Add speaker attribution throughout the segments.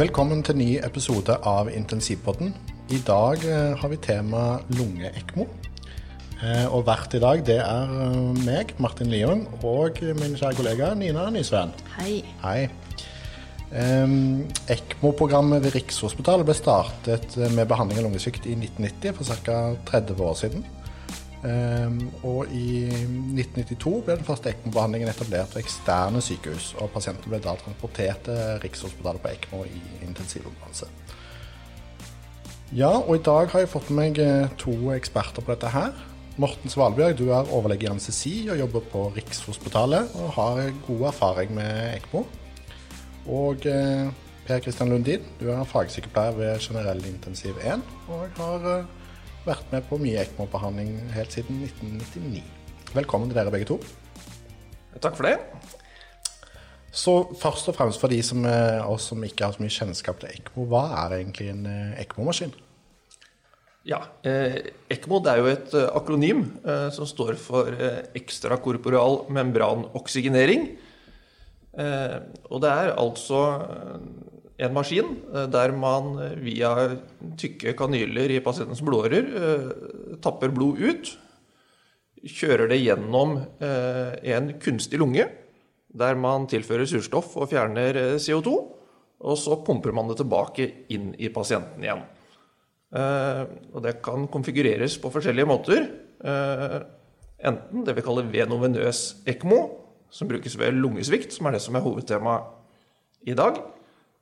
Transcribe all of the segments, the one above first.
Speaker 1: Velkommen til ny episode av Intensivpodden. I dag eh, har vi tema lunge-ECMO. Eh, og vert i dag det er eh, meg, Martin Liung, og min kjære kollega Nina Nysveen.
Speaker 2: Hei.
Speaker 1: Hei. ECMO-programmet ved Rikshospitalet ble startet med behandling av lungesvikt i 1990, for ca. 30 år siden. Um, og i 1992 ble den første ECMO-behandlingen etablert ved eksterne sykehus. Og Pasienten ble da transportert til Rikshospitalet på ECMO i intensivområdet. Ja, og i dag har jeg fått med meg eh, to eksperter på dette her. Morten Svalbjørg, du er overlege i anestesi og jobber på Rikshospitalet og har god erfaring med ECMO. Og eh, Per Kristian Lundin, du er fagsykepleier ved generell intensiv 1 og har eh, vært med på mye ECMO-behandling helt siden 1999. Velkommen til dere begge to.
Speaker 3: Takk for det.
Speaker 1: Så først og fremst for de som, eh, oss som ikke har så mye kjennskap til ECMO, hva er egentlig en eh, ECMO-maskin?
Speaker 3: Ja, eh, ECMO det er jo et eh, akronym eh, som står for eh, ekstrakorporal membranoksygenering. Eh, og det er altså en maskin eh, der man eh, via tykke kanyler i pasientens blodårer eh, tapper blod ut, kjører det gjennom en kunstig lunge, der man tilfører surstoff og fjerner eh, CO2, og så pumper man det tilbake inn i pasienten igjen. Og det kan konfigureres på forskjellige måter. Enten det vi kaller venovenøs ECMO, som brukes ved lungesvikt, som er det som er hovedtemaet i dag.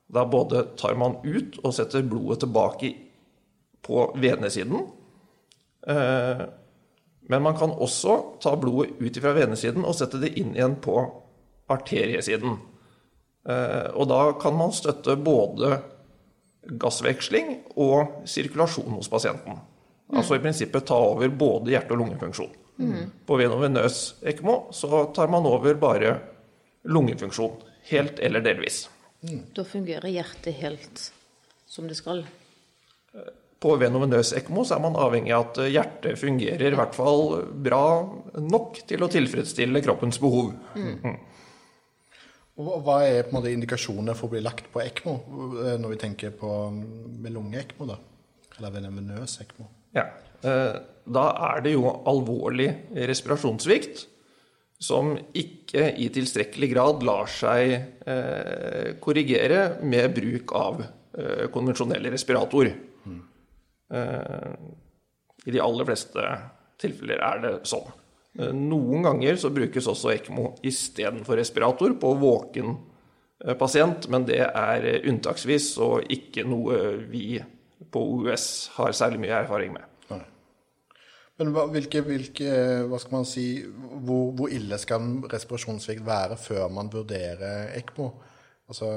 Speaker 3: Da både tar man ut og setter blodet tilbake på venesiden. Eh, men man kan også ta blodet ut fra venesiden og sette det inn igjen på arteriesiden. Eh, og da kan man støtte både gassveksling og sirkulasjon hos pasienten. Altså i prinsippet ta over både hjerte- og lungefunksjon. På venovenøs ECMO så tar man over bare lungefunksjon. Helt eller delvis.
Speaker 2: Da fungerer hjertet helt som det skal.
Speaker 3: På venovenøs ECMO så er man avhengig av at hjertet fungerer i hvert fall bra nok til å tilfredsstille kroppens behov.
Speaker 1: Og hva er på en måte indikasjonene for å bli lagt på ECMO, eh, når vi tenker på med lunge-ECMO, da? Eller venevenøs ECMO?
Speaker 3: Ja. eh, Da er det jo alvorlig respirasjonssvikt som ikke i tilstrekkelig grad lar seg eh, korrigere med bruk av eh, konvensjonell respirator. Eh, I de aller fleste tilfeller er det sånn. Eh, Noen ganger så brukes også ECMO istedenfor respirator på våken pasient, men det er unntaksvis og ikke noe vi på OUS har særlig mye erfaring med.
Speaker 1: Men hva, hvilke, hvilke, hva skal man si, hvor, hvor ille skal en respirasjonssvikt være før man vurderer ECMO? Altså,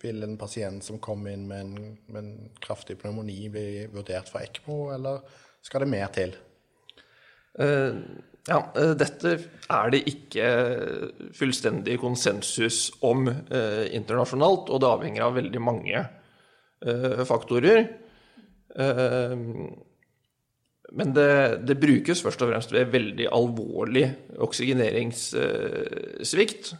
Speaker 1: vil en pasient som kommer inn med en, med en kraftig pneumoni bli vurdert for ECMO, eller skal det mer til?
Speaker 3: Uh, Ja, eh, dette er det ikke fullstendig konsensus om eh, internasjonalt, og det avhenger av veldig mange eh, faktorer. Eh, men det, det brukes først og fremst ved veldig alvorlig oksygeneringssvikt.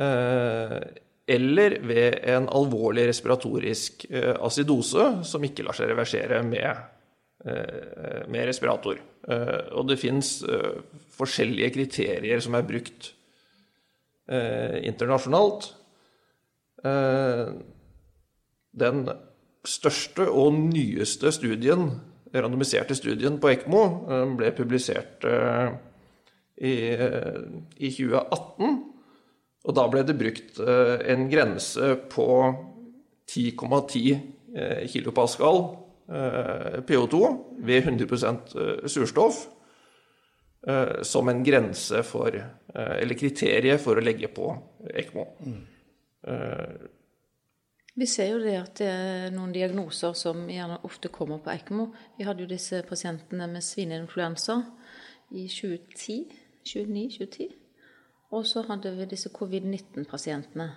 Speaker 3: Eh, eller ved en alvorlig respiratorisk asidose acidose som ikke lar seg reversere med, eh, med respirator. Eh, og det fins forskjellige kriterier som er brukt eh, internasjonalt. Eh, den største og nyeste studien, randomiserte studien på ECMO, eh, ble publisert eh, i, eh, i 2018. Og da ble det brukt en grense på 10,10 eh, kilopascal eh, PO2 ved 100 eh, surstoff som en grense for, eller kriteriet for å legge på ECMO. Eh,
Speaker 2: Vi ser jo det at det er noen diagnoser som gjerne ofte kommer på ECMO. Vi hadde jo disse pasientene med svineinfluensa i 2010, 2009-2010. Og så hadde vi disse covid-19-pasientene.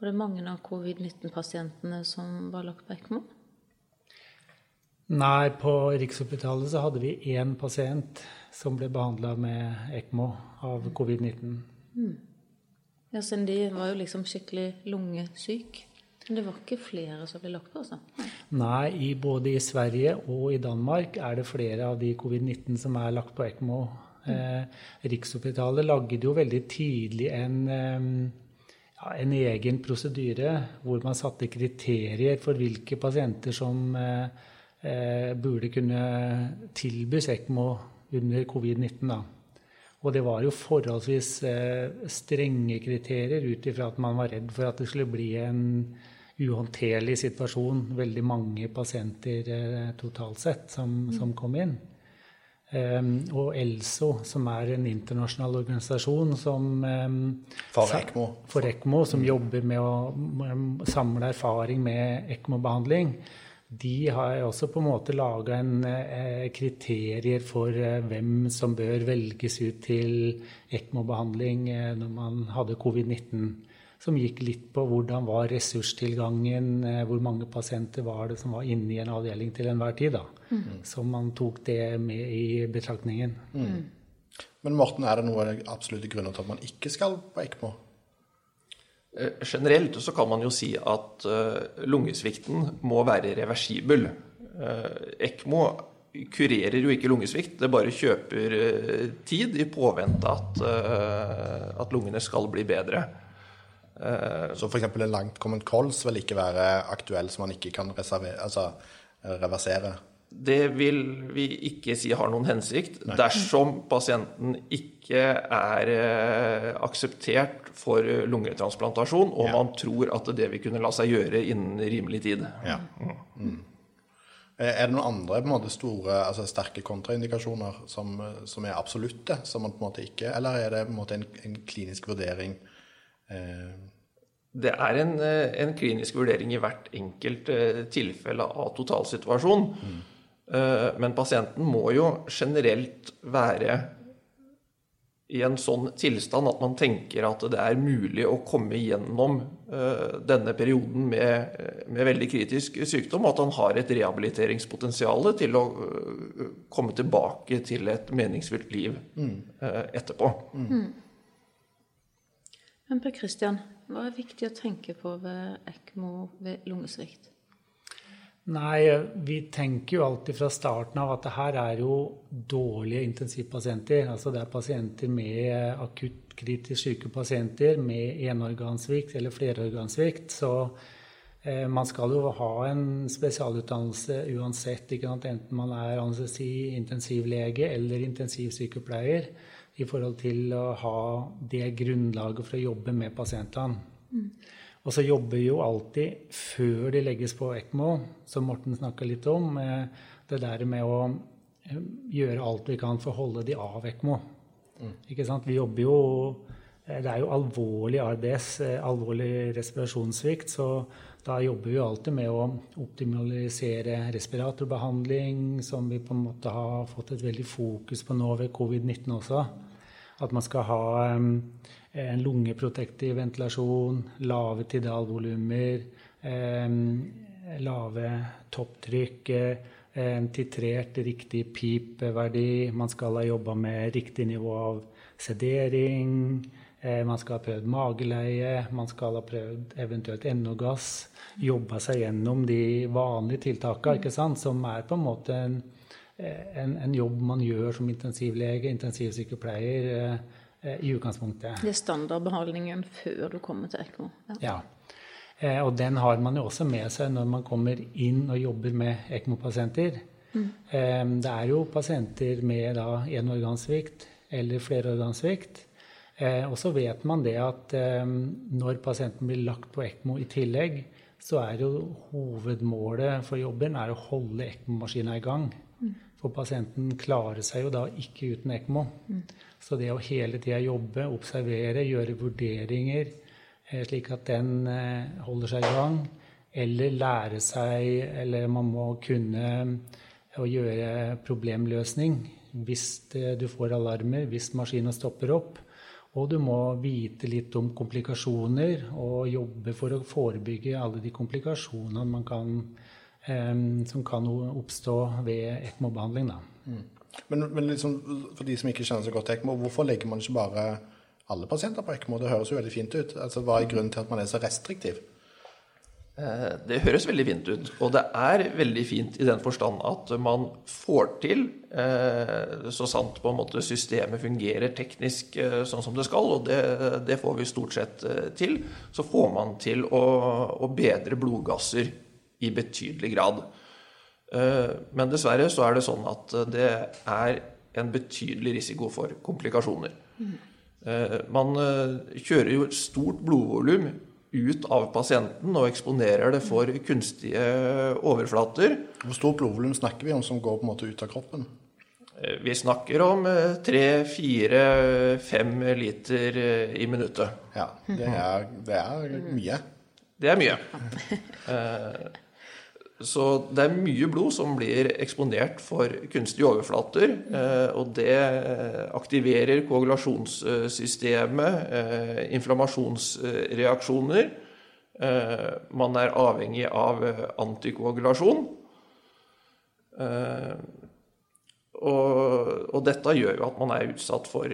Speaker 2: Var det mange av covid-19-pasientene som var lagt på ECMO?
Speaker 4: Nei, på Rikshospitalet så hadde vi én pasient som ble behandla med ECMO av covid-19.
Speaker 2: Ja, siden de var jo liksom skikkelig lungesyk. Men det var ikke flere som ble lagt på, altså?
Speaker 4: Nei, i, både i Sverige og i Danmark er det flere av de covid-19 som er lagt på ECMO. Eh, Rikshospitalet lagde jo veldig tidlig en, eh, ja, en egen prosedyre hvor man satte kriterier for hvilke pasienter som eh, eh burde kunne tilbys ECMO under covid-19. da. Og det var jo forholdsvis eh, strenge kriterier ut ifra at man var redd for at det skulle bli en uhåndterlig situasjon. Veldig mange pasienter eh, totalt sett som, som kom inn. Um, og ELSO, som er en internasjonal organisasjon som um,
Speaker 1: For ECMO.
Speaker 4: For ECMO, som jobber med å samle erfaring med ECMO-behandling de har også på en måte laga eh, kriterier for eh, hvem som bør velges ut til ECMO-behandling eh, når man hadde covid-19. Som gikk litt på hvordan var ressurstilgangen, eh, hvor mange pasienter var det som var inne i en avdeling til enhver tid. da. Mm. Så man tok det med i betraktningen. Mm.
Speaker 1: Men Morten, er det noen absolutte grunner til at man ikke skal på ECMO?
Speaker 3: Eh, generelt så kan man jo si at eh, lungesvikten må være reversibel. ECMO kurerer jo ikke lungesvikt, det bare kjøper tid i påvente at, at lungene skal bli bedre.
Speaker 1: Så f.eks. en langtkommen kols vil ikke være aktuell som man ikke kan altså, reversere?
Speaker 3: Det vil vi ikke si har noen hensikt Nei. dersom pasienten ikke er eh, akseptert for lungetransplantasjon, og ja. man tror at det vil kunne la seg gjøre innen rimelig tid. Ja. Mm.
Speaker 1: Er det noen andre måte, store, altså sterke kontraindikasjoner som, som, er absolutte, som man på en måte ikke Eller er det på en, måte en, en klinisk vurdering? Eh,
Speaker 3: det er en, eh, en, klinisk vurdering i hvert enkelt tilfelle av totalsituasjon. Mm. Eh, men pasienten må jo generelt være i en sånn tilstand at man tenker at det er mulig å komme gjennom eh, denne perioden med, med veldig kritisk sykdom, og at han har et rehabiliteringspotensial til å eh, komme tilbake til et meningsfylt liv mm. etterpå. Mm.
Speaker 2: Men Per Christian, hva er viktig å tenke på ved ECMO ved lungesvikt?
Speaker 4: Nei, vi tenker jo alltid fra starten av at det her er jo dårlige intensivpasienter. Altså det er pasienter med akutt kritisk syke pasienter med enorgansvikt eller flerorgansvikt. Så eh, man skal jo ha en spesialutdannelse uansett, enten man er anestesi, intensivlege eller intensivsykepleier, i forhold til å ha det grunnlaget for å jobbe med pasientene. Mm. Og så jobber vi jo alltid før de legges på ECMO, som Morten snakka litt om, det der med å eh, gjøre alt vi kan for å holde de av ECMO. Mm. Ikke sant? Vi jobber jo eh, Det er jo alvorlig RBS, eh, alvorlig respirasjonssvikt, så da jobber vi jo alltid med å optimalisere respiratorbehandling, som vi på en måte har fått et veldig fokus på nå ved covid-19 også. At man skal ha en lungeprotektiv ventilasjon, lave tidalvolumer, eh, lave topptrykk, eh, en titrert riktig pipverdi. Man skal ha jobba med riktig nivå av sedering. Eh, man skal ha prøvd mageleie, man skal ha prøvd eventuelt NO-gass. Jobba seg gjennom de vanlige tiltakene, som er på en måte en, en, en, jobb man gjør som intensivlege, intensivsykepleier Eh, i utgangspunktet.
Speaker 2: Det er standardbehandlingen før du kommer til ECMO?
Speaker 4: Ja. ja. Eh, og den har man jo også med seg når man kommer inn og jobber med ECMO-pasienter. Mm. Eh, det er jo pasienter med da enorgansvikt eller flerorgansvikt. Og så vet man det at når pasienten blir lagt på ECMO i tillegg, så er jo hovedmålet for jobben å holde ECMO-maskina i gang. For pasienten klarer seg jo da ikke uten ECMO. Mm. Så det å hele tida jobbe, observere, gjøre vurderinger eh, slik at den eh, holder seg i gang, eller lære seg Eller man må kunne eh, gjøre problemløsning hvis du får alarmer, hvis maskinen stopper opp. Og du må vite litt om komplikasjoner og jobbe for å forebygge alle de komplikasjonene man kan, som kan oppstå ved ECMO-behandling. Mm.
Speaker 1: Men, men liksom, for de som ikke kjenner så godt til ECMO, hvorfor legger man ikke bare alle pasienter på ECMO? Det høres jo veldig fint ut. Altså, hva er grunnen til at man er så restriktiv?
Speaker 3: Eh, det høres veldig fint ut, og det er veldig fint i den forstand at man får til, eh, så sant på en måte systemet fungerer teknisk eh, sånn som det skal, og det, det får vi stort sett til, så får man til å, å bedre blodgasser i betydelig grad. Men dessverre så er det sånn at det er en betydelig risiko for komplikasjoner. Mm. Man kjører jo et stort blodvolum ut av pasienten og eksponerer det for kunstige overflater.
Speaker 1: Hvor stort blodvolum snakker vi om som går på en måte ut av kroppen?
Speaker 3: Eh, vi snakker om eh, tre, fire, fem liter eh, i minuttet.
Speaker 1: Ja, det er, det er mye.
Speaker 3: Det er mye. Så det er mye blod som blir eksponert for kunstige overflater. Eh, og det aktiverer koagulasjonssystemet, eh, inflammasjonsreaksjoner. Eh, man er avhengig av antikoagulasjon. Og, og dette gjør jo at man er utsatt for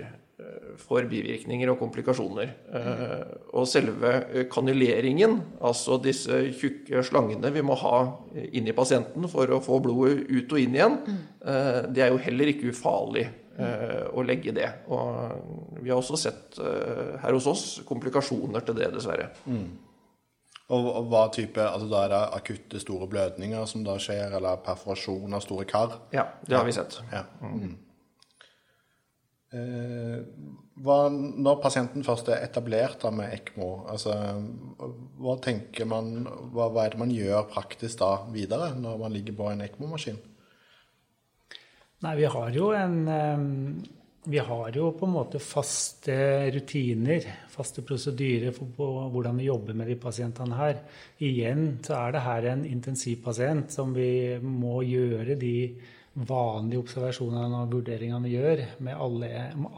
Speaker 3: for bivirkninger og komplikasjoner. Eh, og selve kanuleringen, altså disse tjukke slangene vi må ha inn i pasienten for å få blodet ut og inn igjen, eh, det er jo heller ikke ufarlig eh, å legge det. Og vi har også sett her hos oss komplikasjoner til det, dessverre. Mm.
Speaker 1: Og, hva type, altså Da er det akutte store blødninger som da skjer, eller perforasjon av store kar?
Speaker 3: Ja, det har vi sett.
Speaker 1: Ja. Mm. Eh, hva, når pasienten først er etablert med ECMO, altså, hva man, hva, hva, er det man gjør praktisk da videre når man ligger på en ECMO-maskin?
Speaker 4: Nei, vi har jo en eh, vi har jo på en måte faste rutiner, faste prosedyrer for hvordan vi jobber med de pasientene her. Igjen så er det her en intensivpasient som vi må gjøre de vanlige observasjonene og vurderingene vi gjør med alle,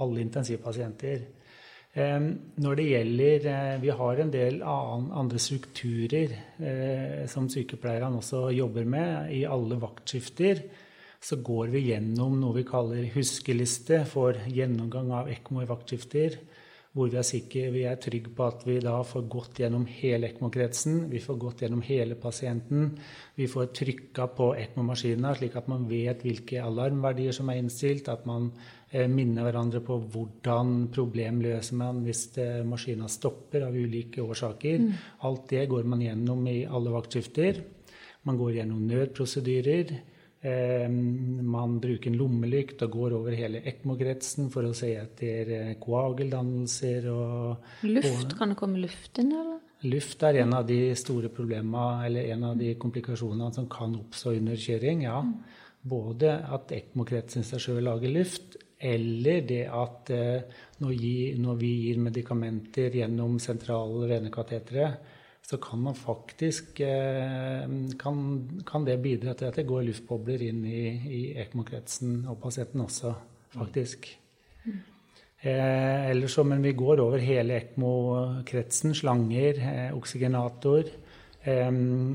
Speaker 4: alle intensivpasienter. Når det gjelder eh, Vi har en del andre strukturer eh, som sykepleierne også jobber med i alle vaktskifter. Så går vi gjennom noe vi kaller huskeliste for gjennomgang av ECMO i vaktskifter hvor vi er, sikre, vi er trygge på at vi da får gått gjennom hele ECMO-kretsen. Vi får gått gjennom hele pasienten. Vi får trykka på ECMO-maskina, slik at man vet hvilke alarmverdier som er innstilt. At man eh, minner hverandre på hvordan problem løser man hvis eh, maskina stopper av ulike årsaker. Mm. Alt det går man gjennom i alle vaktskifter. Man går gjennom nødprosedyrer. Ehm, man bruker en lommelykt og går over hele ECMO-kretsen for å se etter eh, koageldannelser og
Speaker 2: Luft? Kan det komme luft inn, eller?
Speaker 4: Luft er en av de store problemene, eller en av de komplikasjonene som kan oppstå under kjøring. ja. Både at ECMO-kretsen seg sjøl lager luft, eller det at eh, når vi gir medikamenter gjennom sentrale venekatetere, så kan man faktisk eh, kan, kan, det bidra til at det går luftbobler inn i, i ECMO-kretsen og pasienten også, faktisk. Mm. Eh, ellers så, men vi går over hele ECMO-kretsen. Slanger, eh, oksygenator. Eh,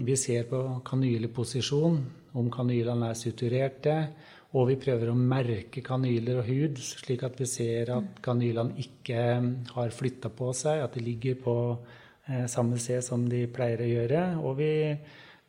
Speaker 4: vi ser på kanyleposisjon, om kanylene er suturerte. Og vi prøver å merke kanyler og hud, slik at vi ser at kanylene ikke har flytta på seg, at de ligger på Eh, samme sted som de pleier å gjøre. Og vi,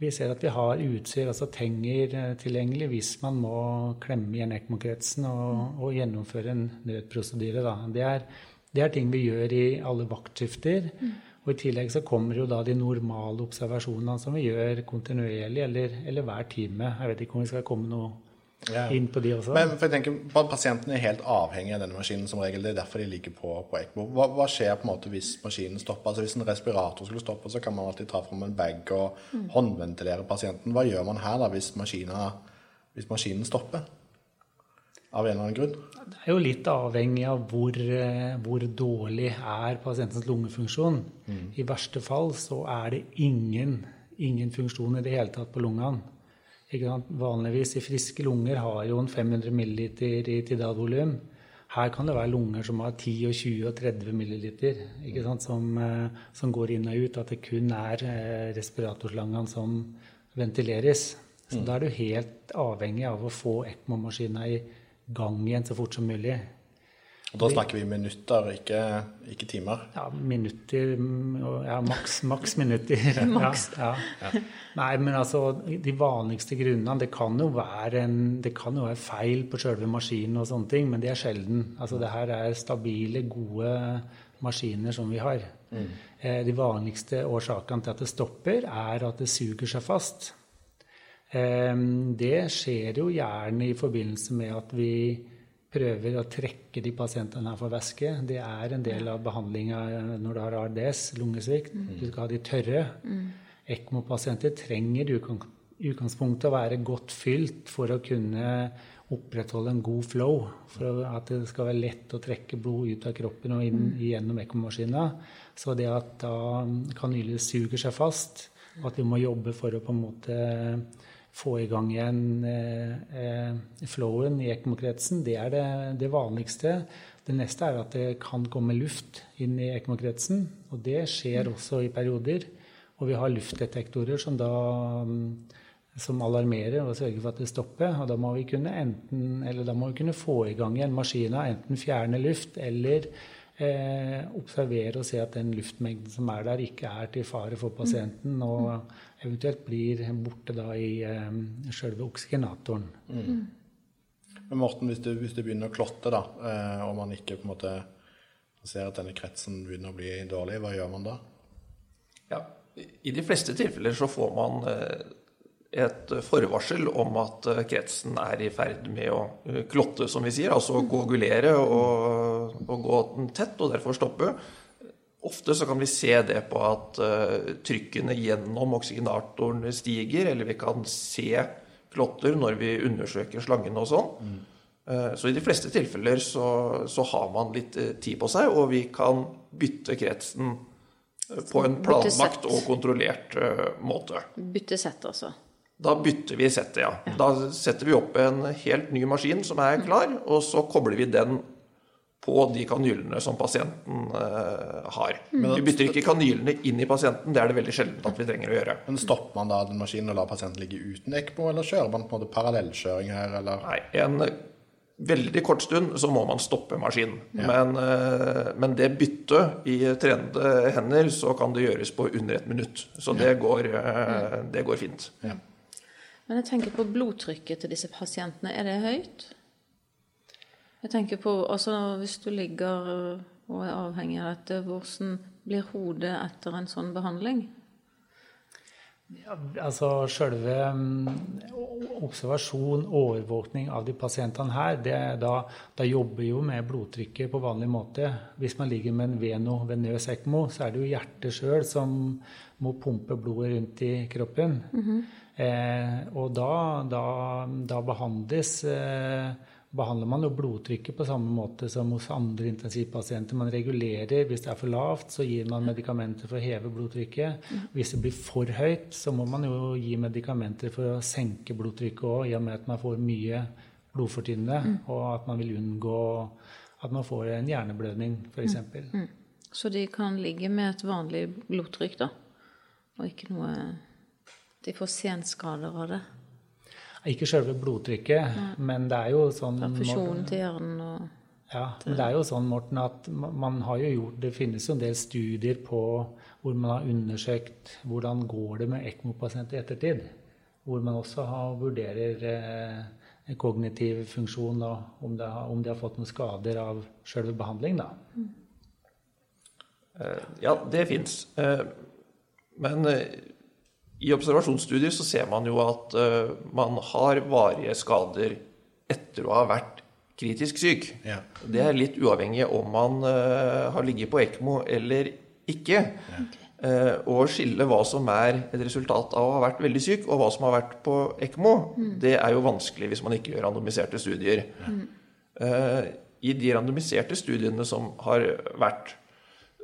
Speaker 4: vi ser at vi har utstyr, altså tenger, eh, tilgjengelig hvis man må klemme igjen ECMO-kretsen og, og, gjennomføre en nødprosedyre. Det er, det, er, ting vi gjør i alle vaktskifter. Mm. Og I tillegg så kommer jo da de normale observasjonene som vi gjør kontinuerlig eller, eller hver time. Jeg vet ikke om vi skal komme noe ja. inn på de også.
Speaker 1: Men for jeg tenker, Pasienten er helt avhengig av denne maskinen som regel. Det er derfor de ligger på, på ECMO. Hva, hva, skjer på en måte hvis maskinen stopper? Altså Hvis en respirator skulle stoppe, så kan man alltid ta fram en bag og mm. håndventilere pasienten. Hva gjør man her da hvis, hvis maskinen stopper? Av en eller annen grunn?
Speaker 4: Det er jo litt avhengig av hvor, eh, hvor dårlig er pasientens lungefunksjon. Mm. I verste fall så er det ingen, ingen funksjon i det hele tatt på lungene. Vanligvis i friske lunger har jo en 500 ml i tidalvolum. Her kan det være lunger som har 10 og 20 og 30 ml som, eh, som, går inn og ut. At det kun er respiratorslangen respiratorslangene som ventileres. Så mm. da er du helt avhengig av å få ECMO-maskina i gang igjen så fort som mulig.
Speaker 1: Og da snakker vi minutter, ikke, ikke timer.
Speaker 4: Ja, minutter Ja, maks, maks minutter. Ja, ja. Nei, men altså, de vanligste grunnene Det kan jo være, en, det kan jo være feil på selve maskinen og sånne ting, men det er sjelden. Altså, det her er stabile, gode maskiner som vi har. Mm. Eh, de vanligste årsakene til at det stopper, er at det suger seg fast. Eh, det skjer jo gjerne i forbindelse med at vi prøver å trekke de pasientene her for væske. Det er en del av behandlinga når du har ARDS, lungesvikt. Mm. Du skal ha de tørre. Mm. ECMO-pasienter trenger i utgangspunktet å være godt fylt for å kunne opprettholde en god flow. For at det skal være lett å trekke blod ut av kroppen og inn mm. gjennom ECMO-maskina. Så det at da kanyler suger seg fast, at vi må jobbe for å på en måte få i gang igjen eh, eh, flowen i ECMO-kretsen. Det er det, det, vanligste. Det neste er at det kan komme luft inn i ECMO-kretsen. Og det skjer mm. også i perioder. Og vi har luftdetektorer som da mm, som alarmerer og sørger for at det stopper. Og da må vi kunne, enten, da må vi kunne få i gang igjen maskina, enten fjerne luft eller eh, observere og se at den luftmengden som er der, ikke er til fare for pasienten, og eventuelt blir borte da i eh, selve oksygenatoren. Mm.
Speaker 1: Men Morten, hvis det, hvis det, begynner å klotte, da, eh, og man ikke på en måte ser at denne kretsen begynner å bli dårlig, hva gjør man da?
Speaker 3: Ja, I de fleste tilfeller så får man eh, et forvarsel om at eh, kretsen er i ferd med å eh, klotte, som vi sier. Altså koagulere og, og gå tett, og derfor stoppe. Ofte så kan vi se det på at uh, trykkene gjennom oksygenatoren stiger, eller vi kan se klotter når vi undersøker slangene og sånn. Mm. Så i de fleste tilfeller så, så, har man litt tid på seg, og vi kan bytte kretsen på en planlagt og kontrollert måte.
Speaker 2: Bytte sett, altså?
Speaker 3: Da bytter vi settet, ja. Da setter vi opp en helt ny maskin som er klar, og så kobler vi den på de kanylene som pasienten eh, har. Men vi bytter ikke kanylene inn i pasienten, det er det veldig sjelden at vi trenger å gjøre.
Speaker 1: Men Stopper man da den maskinen og lar pasienten ligge uten ECMO, eller kjører man på en måte parallellkjøring her, eller?
Speaker 3: Nei, en veldig kort stund så må man stoppe maskinen. Ja. Men, uh, men, det byttet i trenede hender, så kan det gjøres på under et minutt. Så det går, uh, det går fint. Ja.
Speaker 2: Men jeg tenker på blodtrykket til disse pasientene. Er det høyt? Jeg tenker på altså Hvis du ligger og er avhengig av dette, hvordan blir hodet etter en sånn behandling?
Speaker 4: Ja, altså Selve observasjon observasjon, overvåkning av de pasientene her, det, da, da, jobber jo med blodtrykket på vanlig måte. Hvis man ligger med en veno-venøs ECMO, så er det jo hjertet sjøl som må pumpe blodet rundt i kroppen. Mm -hmm. Eh, og da, da, da behandles eh, behandler man jo blodtrykket på samme måte som hos andre intensivpasienter. Man regulerer. Hvis det er for lavt, så gir man medikamenter for å heve blodtrykket. Hvis det blir for høyt, så må man jo gi medikamenter for å senke blodtrykket òg, i og med at man får mye blodfortynnende, mm. og at man vil unngå at man får en hjerneblødning, f.eks. Mm. Mm.
Speaker 2: Så de kan ligge med et vanlig blodtrykk, da, og ikke noe de får senskader av det?
Speaker 4: Ikke selve blodtrykket, ja. men det er jo sånn
Speaker 2: Perfusjonen til hjernen og
Speaker 4: Ja, men det er jo sånn, Morten, at man har jo gjort Det finnes jo en del studier på hvor man har undersøkt hvordan går det med ECMO-pasienter i ettertid. Hvor man også har, vurderer eh, kognitiv funksjon og om de, har, om de har fått noen skader av selve behandling, da. Mm.
Speaker 3: Ja, det fins. Eh, men eh, i observasjonsstudier så ser man jo at uh, man har varige skader etter å ha vært kritisk syk. Ja. Det er litt uavhengig om man uh, har ligget på ECMO eller ikke. Ja. Og skille hva som er et resultat av å ha vært veldig syk, og hva som har vært på ECMO, mm. det er jo vanskelig hvis man ikke gjør randomiserte studier. Mm. I de randomiserte studiene som har vært,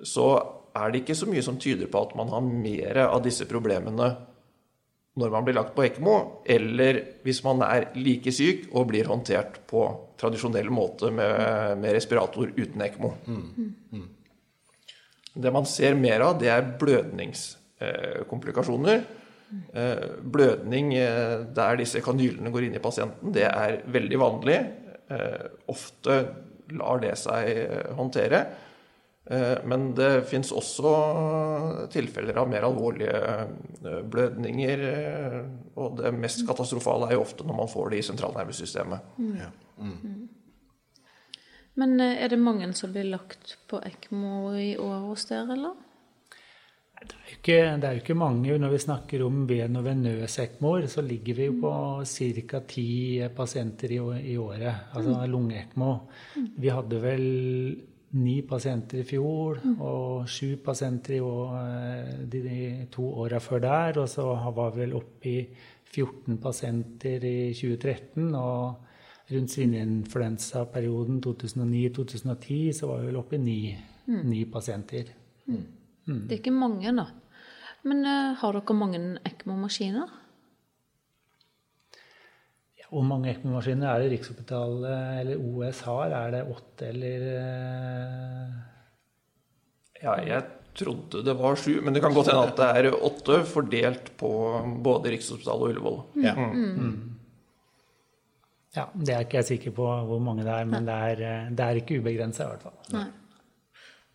Speaker 3: så er det ikke så mye som tyder på at man har mer av disse problemene når man blir lagt på ECMO, eller hvis man er like syk og blir håndtert på tradisjonell måte med, med respirator uten ECMO. Mm. Mm. Det man ser mer av, det er blødningskomplikasjoner. Eh, blødning eh, der disse kanylene går inn i pasienten, det er veldig vanlig. Eh, ofte lar det seg håndtere. Men det fins også tilfeller av mer alvorlige blødninger. Og det mest katastrofale er jo ofte når man får det i sentralnervesystemet. Mm. Ja. Mm.
Speaker 2: Men er det mange som blir lagt på ECMO i år hos dere, eller?
Speaker 4: Det er, ikke, det er, jo ikke, mange. Når vi snakker om ven- og venøs ECMO-er, så ligger vi jo på ca. ti pasienter i, i, året. Altså mm. lunge-ECMO. Mm. Vi hadde vel ni pasienter i fjor og sju pasienter i de to åra før der. Og så var vi vel oppe i 14 pasienter i 2013. Og rundt svineinfluensaperioden 2009-2010 så var vi vel oppe i ni, mm. ni pasienter. Mm.
Speaker 2: Mm. Det er ikke mange, da. Men uh, har dere mange ECMO-maskiner?
Speaker 4: Hvor mange ECMO-maskiner er det Rikshospitalet eller OS har? Er det åtte eller uh...
Speaker 3: Ja, jeg trodde det var sju, men det kan godt hende at det er åtte fordelt på både Rikshospitalet og Ullevål.
Speaker 4: Ja. Mm. mm. ja. det er ikke jeg sikker på hvor mange det er, men det er, eh, det er ikke ubegrensa i hvert fall. Nei.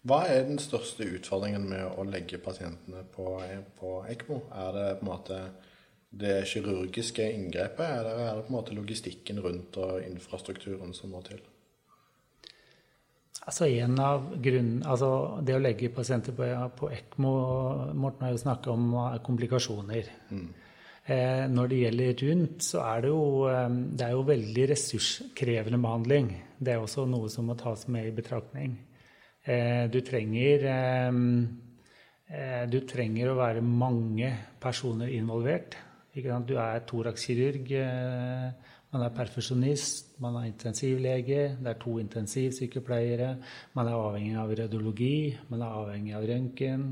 Speaker 1: Hva er den største utfordringen med å legge pasientene på, på ECMO? Er det på en måte det kirurgiske inngrepet, eller er det på en måte logistikken rundt og infrastrukturen som må til?
Speaker 4: Altså en av grunnen, altså Det å legge pasienter på, på ECMO Morten har jo snakka om komplikasjoner. Mm. Eh, når det gjelder rundt, så er det jo, eh, det er jo veldig ressurskrevende behandling. Det er også noe som må tas med i betraktning. Eh, du trenger eh, eh, Du trenger å være mange personer involvert. Du er thoraxkirurg, man er perfusjonist, man er intensivlege, det er to intensivsykepleiere, man er avhengig av radiologi, man er avhengig av røntgen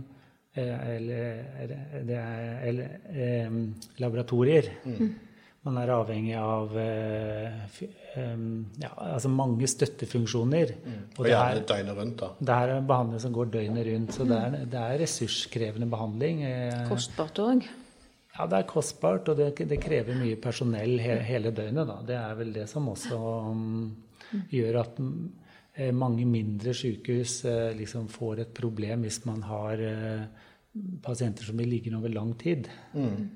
Speaker 4: eller, eller, eller, laboratorier. Mm. Man er avhengig av uh, ja, altså mange støttefunksjoner.
Speaker 1: Mm. Og, og gjerne døgnet rundt, da.
Speaker 4: Det er behandling som går døgnet rundt. Så det, er, det, er, ressurskrevende behandling.
Speaker 2: Eh, kostbart òg?
Speaker 4: Ja, det er kostbart, og det, det krever mye personell he, hele døgnet. Da. Det er vel det som også um, gjør at uh, mange mindre sykehus uh, liksom får et problem hvis man har pasienter som blir liggende over lang tid. Mm.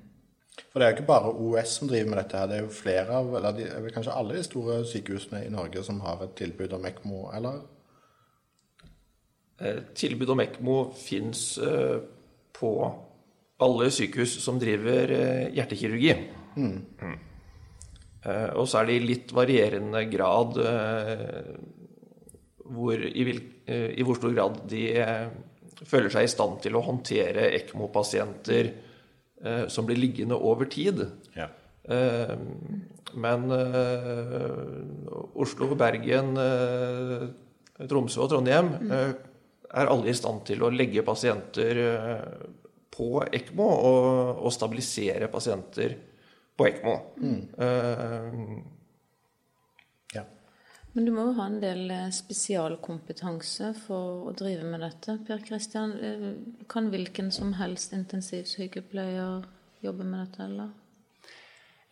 Speaker 1: For det er jo ikke bare OS som driver med dette. her, Det er jo flere av, eller de, kanskje alle de store sykehusene i Norge som har et tilbud om ECMO, eller?
Speaker 3: Eh, tilbud om ECMO fins eh, på alle sykehus som driver eh, hjertekirurgi. Mm. Mm. Og så er det i litt varierende grad hvor, i, vil, i, hvor stor grad de føler seg i stand til å håndtere ECMO-pasienter eh, som blir liggende over tid. Ja. Eh, men eh, Oslo, Bergen, eh, Tromsø og Trondheim mm. Eh, er alle i stand til å legge pasienter eh, på ECMO og, og, stabilisere pasienter på ECMO. Mm.
Speaker 2: Men du må jo ha en del spesialkompetanse for å drive med dette. Per Kristian, kan hvilken som helst intensivsykepleier jobbe med dette, eller?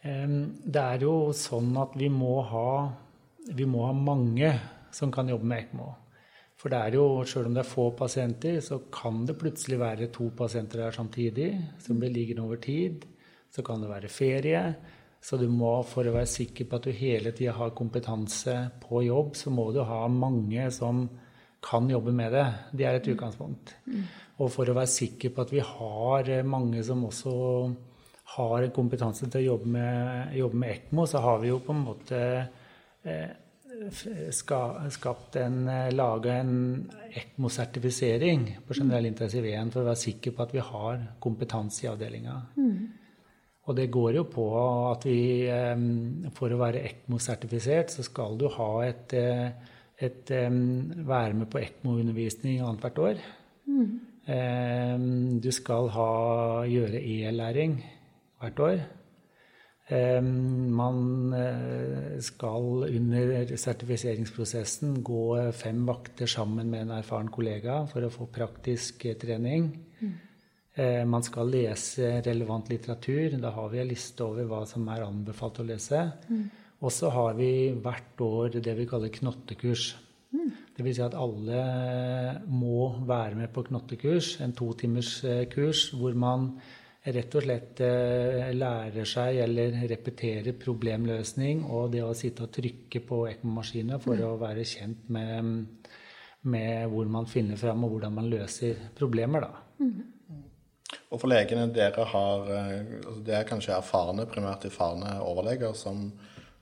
Speaker 4: Det er jo sånn at vi må ha, vi må ha mange som kan jobbe med ECMO. For det er jo, selv om det er få pasienter, så kan det plutselig være to pasienter der samtidig som blir liggende over tid. Så kan det være ferie. Så du må, for å være sikker på at du hele tida har kompetanse på jobb, så må du ha mange som kan jobbe med det. Det er et mm. utgangspunkt. Mm. Og for å være sikker på at vi har mange som også har kompetanse til å jobbe med, jobbe med ECMO, så har vi jo på en måte eh, skapt en, laga en ECMO-sertifisering på generell intensiv 1 for å være sikker på at vi har kompetanse i avdelinga. Mm. Og det går jo på at vi For å være ECMO-sertifisert, så skal du ha et, eh, et, være med på ECMO-undervisning annethvert år. Mm. Du skal ha, gjøre e-læring hvert år. Man eh, skal under sertifiseringsprosessen gå fem vakter sammen med en erfaren kollega for å få praktisk trening. Mm. Eh, man skal lese relevant litteratur. Da har vi en liste over hva som er anbefalt å lese. Mm. Og så har vi hvert år det vi kaller knottekurs. Dvs. Si at alle må være med på knottekurs, en to timers eh, kurs, hvor man rett og slett eh, lærer seg eller repeterer problemløsning og det å sitte og trykke på ekkomaskiner for å være kjent med, med, hvor man finner fram og hvordan man løser problemer. da. Mm.
Speaker 1: Og for legene dere har altså Det er kanskje erfarne, primært erfarne overleger som,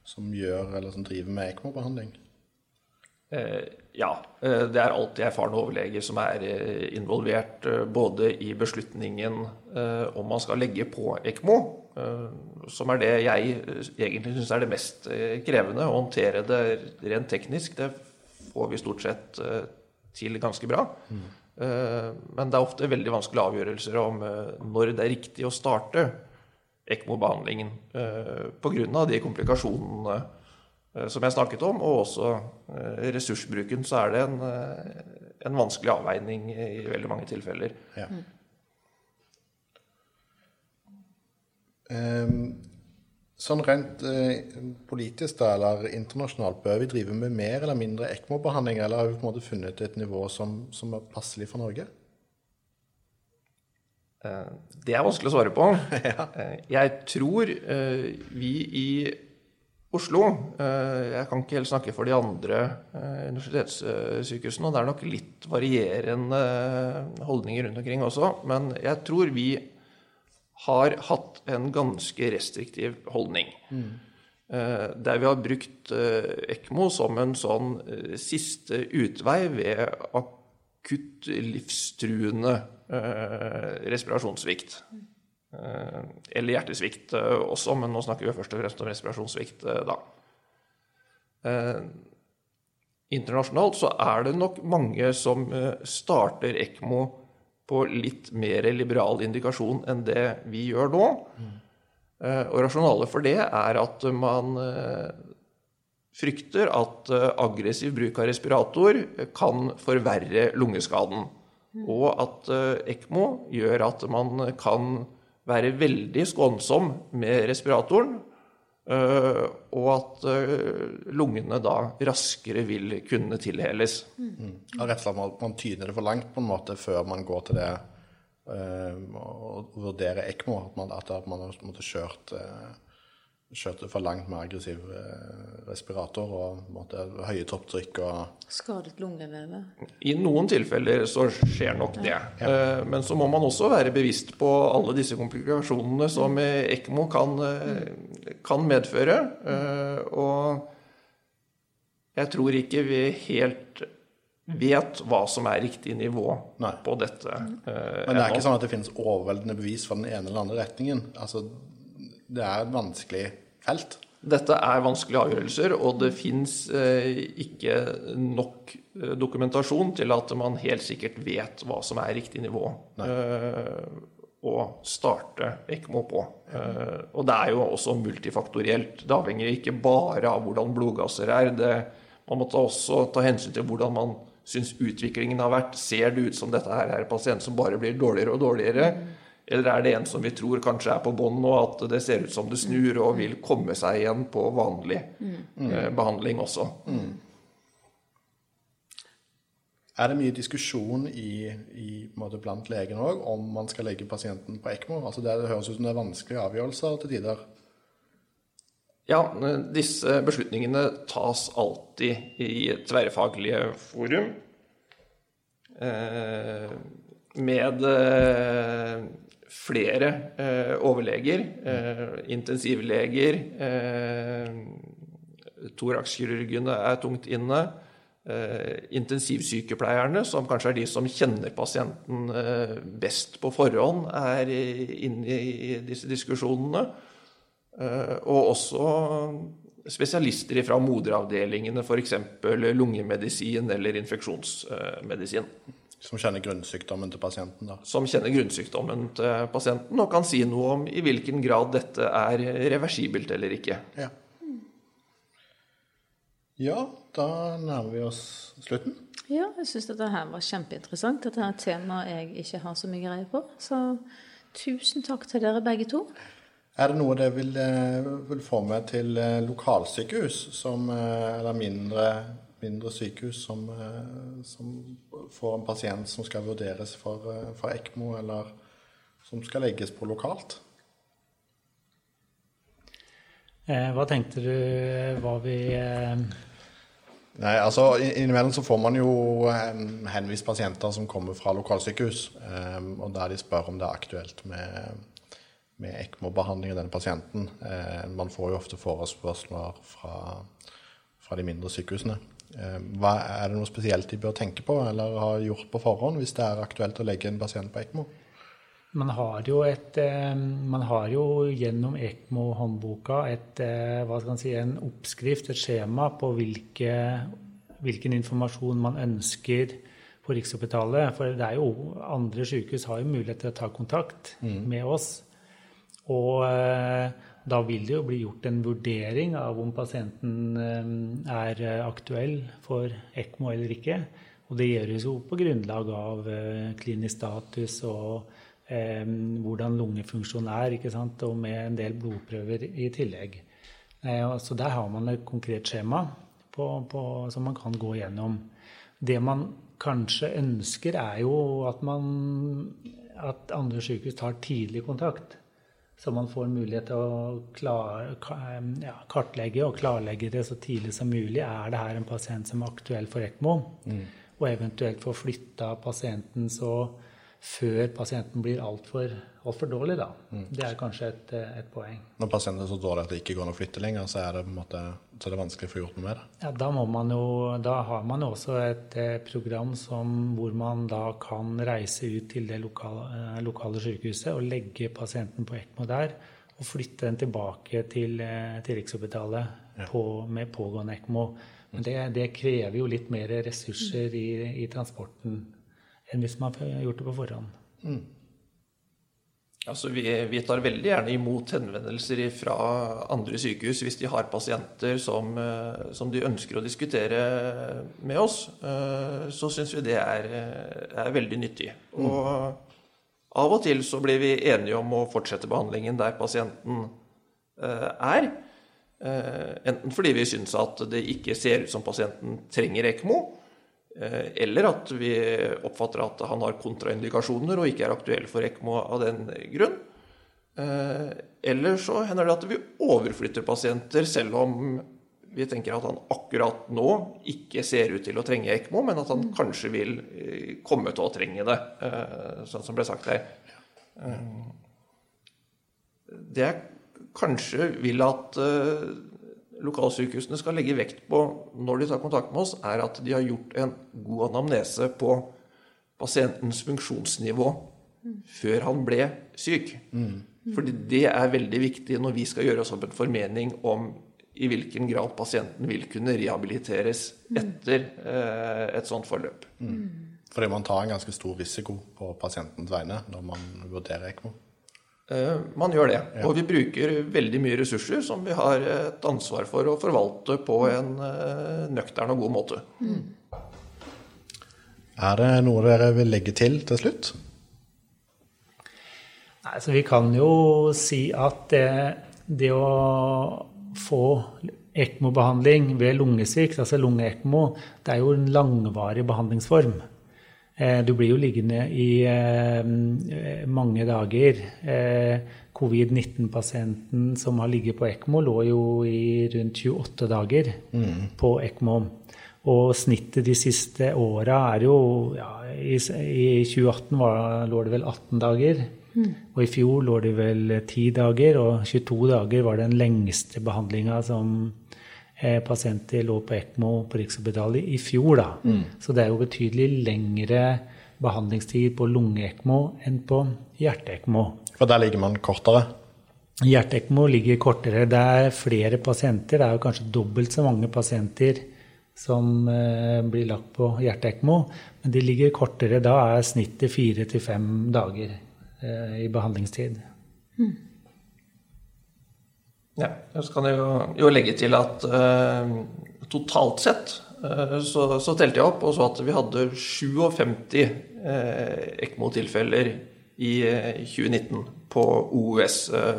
Speaker 1: som gjør eller som driver med ECMO-behandling?
Speaker 3: Eh, ja. Eh, det er alltid erfarne overleger som er eh, involvert både i beslutningen om man skal legge på ECMO, som er det jeg egentlig syns er det mest krevende. Å håndtere det rent teknisk, det får vi stort sett til ganske bra. Mm. Men det er ofte veldig vanskelige avgjørelser om når det er riktig å starte ECMO-behandlingen pga. de komplikasjonene Eh, som jeg snakket om, og også eh, ressursbruken, så er det en, eh, en vanskelig avveining i veldig mange tilfeller. Ja. Mm.
Speaker 1: Um, sånn rent uh, politisk da, eller internasjonalt, bør vi drive med mer eller mindre ECMO-behandling, eller har vi på en måte funnet et nivå som, som er passelig for Norge?
Speaker 3: Uh, det er vanskelig å svare på. ja. uh, jeg tror vi i Oslo eh, Jeg kan ikke helt snakke for de andre eh, universitetssykehusene. og Det er nok litt varierende holdninger rundt omkring også. Men jeg tror vi har hatt en ganske restriktiv holdning. Mm. Der vi har brukt ECMO som en sånn siste utvei ved akutt livstruende respirasjonssvikt. Eh, eller hjertesvikt eh, også, men nå snakker vi først og fremst om respirasjonssvikt eh, da. Internasjonalt så er det nok mange som starter ECMO på litt mer liberal indikasjon enn det vi gjør nå. Og rasjonalet for det er at man frykter at aggressiv bruk av respirator kan forverre lungeskaden. Og at ECMO gjør at man kan være veldig skånsom med respiratoren. Eh, og at eh, lungene da raskere vil kunne tilheles.
Speaker 1: Mm. Rett og slett man, man tyner det for langt på en måte før man går til det uh, og vurderer ECMO. At man, at man har kjørt uh, kjørte for langt med aggressiv eh, respirator og måtte, høye topptrykk og
Speaker 2: Skadet lungevevet?
Speaker 3: I noen tilfeller så skjer nok det. Ja. Eh, men så må man også være bevisst på alle disse komplikasjonene som ECMO kan, eh, kan medføre. Og jeg tror ikke vi helt vet hva som er riktig nivå Nei. på dette.
Speaker 1: Men det er ikke sånn at det finnes overveldende bevis for den ene eller andre retningen? Altså, det er et vanskelig felt.
Speaker 3: Dette er vanskelige avgjørelser, og det fins eh, ikke nok eh, dokumentasjon til at man helt sikkert vet hva som er riktig nivå eh, å starte ECMO på. Eh, og det er jo også multifaktorielt. Det avhenger ikke bare av hvordan blodgasser er. Det, man må også ta hensyn til hvordan man syns utviklingen har vært. Ser det ut som dette her er en pasient som bare blir dårligere og dårligere? Eller er det en som vi tror kanskje er på bånn nå, at det ser ut som det snur og vil komme seg igjen på vanlig mm. eh, behandling også? Mm.
Speaker 1: Er det mye diskusjon i, i blant legene òg om man skal legge pasienten på ECMO? Altså det, det høres ut som det er vanskelige avgjørelser til tider.
Speaker 3: Ja, disse beslutningene tas alltid i tverrfaglige forum. Eh, med eh, flere eh, overleger, eh, intensivleger. Eh, Thoraxkirurgene er tungt inne. Eh, intensivsykepleierne, som kanskje er de som kjenner pasienten eh, best på forhånd, er inne i disse diskusjonene. Eh, og også spesialister fra moderavdelingene, f.eks. lungemedisin eller infeksjonsmedisin.
Speaker 1: Som kjenner grunnsykdommen til pasienten? da?
Speaker 3: Som kjenner grunnsykdommen til pasienten og kan si noe om i hvilken grad dette er reversibelt eller ikke.
Speaker 1: Ja, ja da nærmer vi oss slutten.
Speaker 2: Ja, jeg syns dette her var kjempeinteressant. Dette er et tema jeg ikke har så mye greie på. Så tusen takk til dere begge to.
Speaker 1: Er det noe dere vil, eh, vil få med til eh, lokalsykehus, som, eh, eller mindre mindre sykehus som, eh, som får en pasient som skal vurderes for, eh, for ECMO, eller som skal legges på lokalt.
Speaker 4: Eh, hva tenkte du var vi
Speaker 1: Nei, altså Innimellom så får man jo henvist pasienter som kommer fra lokalsykehus, og der de spør om det er aktuelt med, med ECMO-behandling av denne pasienten. Man får jo ofte forespørsler fra, fra de mindre sykehusene. Hva, er det noe spesielt de bør tenke på eller har gjort på forhånd hvis det er aktuelt å legge en pasient på ECMO?
Speaker 4: Man har jo, et, eh, man har jo gjennom ECMO-håndboka et, eh, si, en oppskrift, et skjema, på hvilke, hvilken informasjon man ønsker på Rikshospitalet. For det er jo andre sykehus har jo mulighet til å ta kontakt mm. med oss. Og eh, da vil det jo bli gjort en vurdering av om pasienten er aktuell for ECMO eller ikke. Og det gjøres jo på grunnlag av klinisk status og eh, hvordan lungefunksjonen er, og med en del blodprøver i tillegg. Eh, så der har man et konkret skjema på, på, som man kan gå gjennom. Det man kanskje ønsker, er jo at, man, at andre sykehus tar tidlig kontakt. Så man får mulighet til å klar, ja, kartlegge og klarlegge det så tidlig som mulig. Er det her en pasient som er aktuell for ECMO? Mm. Og eventuelt få flytta pasienten så før pasienten blir altfor alt dårlig. Da. Mm. Det er kanskje et, et, poeng.
Speaker 1: Når pasienten er så dårlig at det ikke går an å flytte lenger, så er det, måte, så er det vanskelig å få gjort noe med det?
Speaker 4: Ja, da, man jo, da har man jo også et eh, program som, hvor man da kan reise ut til det lokale, eh, lokale sykehuset og legge pasienten på ECMO der. Og flytte den tilbake til, eh, til Rikshospitalet ja. på, med pågående ECMO. Men det, det, krever jo litt mer ressurser i, i transporten enn hvis man har gjort det på forhånd. Mm.
Speaker 3: Altså, vi, vi, tar veldig gjerne imot henvendelser fra andre sykehus hvis de har pasienter som, eh, som de ønsker å diskutere med oss. Eh, så syns vi det er, er veldig nyttig. Mm. Og av og til så blir vi enige om å fortsette behandlingen der pasienten eh, er. Enten fordi vi syns at det ikke ser ut som pasienten trenger ECMO, eller at vi oppfatter at han har kontraindikasjoner og ikke er aktuell for ECMO av den grunn. Eh, eller så hender det at vi overflytter pasienter selv om vi tenker at han akkurat nå ikke ser ut til å trenge ECMO, men at han kanskje vil eh, komme til å trenge det, sånn som ble sagt her. Det jeg kanskje vil at lokalsykehusene skal legge vekt på når de tar kontakt med oss, er at de har gjort en god anamnese på pasientens funksjonsnivå før han ble syk. Mm. Fordi det er veldig viktig når vi skal gjøre oss opp en formening om i hvilken grad pasienten vil kunne rehabiliteres etter eh, et sånt forløp.
Speaker 1: Mm. Fordi man tar en ganske stor risiko på pasientens vegne når man vurderer ECMO?
Speaker 3: Eh, man gjør det. Og vi bruker veldig mye ressurser som vi har et ansvar for å forvalte på en eh, nøktern og god måte. Mm.
Speaker 1: Er det noe dere vil legge til til slutt?
Speaker 4: Nei, så Vi kan jo si at det, det å få ECMO-behandling ved lungesvikt, altså lunge-ECMO, det er jo en langvarig behandlingsform. Eh, du blir jo liggende i eh, mange dager. Eh, Covid-19-pasienten som har ligget på ECMO, lå jo i rundt 28 dager mm. på ECMO. Og snittet de siste åra er jo ja, i, i, 2018 var, lå det vel 18 dager. Mm. Og i fjor lå det vel 10 dager, og 22 dager var den lengste behandlinga som pasienter lå på ECMO på Rikshospitalet i fjor. Da. Mm. Så det er jo betydelig lengre behandlingstid på lunge-ECMO enn på hjerte-ECMO.
Speaker 1: For der ligger man kortere?
Speaker 4: Hjerte-ECMO ligger kortere. Det er flere pasienter. Det er jo kanskje dobbelt så mange pasienter som eh, blir lagt på hjerte-ECMO. Men de ligger kortere. Da er snittet fire til fem dager eh, i behandlingstid. Mm.
Speaker 3: Ja, så kan jeg jo, jo legge til at uh, totalt sett uh, så, så, telte jeg opp og så at vi hadde 57 uh, ECMO-tilfeller i 2019 på OUS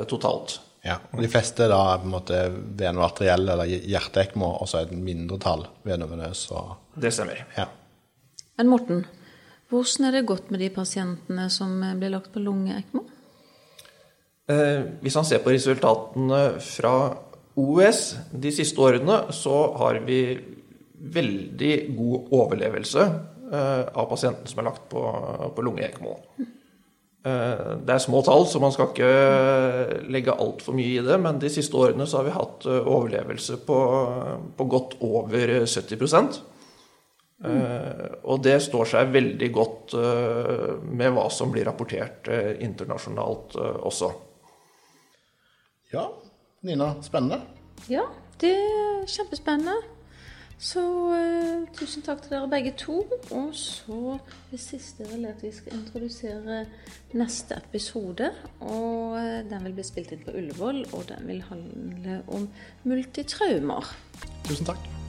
Speaker 3: totalt.
Speaker 1: Ja, og De fleste da er på en måte veno arteriell eller hjerteekmo, og så er det et mindretall venovenøs. Og,
Speaker 3: Det stemmer.
Speaker 1: ja.
Speaker 2: Men Morten, hvordan er det gått med de pasientene som blir lagt på lungeekmo?
Speaker 3: Eh, hvis han ser på resultatene fra OUS de siste årene, så har vi veldig god overlevelse eh, av pasienten som er lagt på, på lungeekmo. Eh, det er små tall, så man skal ikke legge altfor mye i det, men de siste årene så har vi hatt overlevelse på, på godt over 70 mm. og det står seg veldig godt med hva som blir rapportert internasjonalt også.
Speaker 1: Ja. Nina, spennende.
Speaker 2: Ja, det er kjempespennende. Så uh, tusen takk til dere begge to. Og så det siste vil at vi skal introdusere neste episode. Og uh, den vil bli spilt inn på Ullevål, og den vil handle om multitraumer.
Speaker 1: Tusen takk.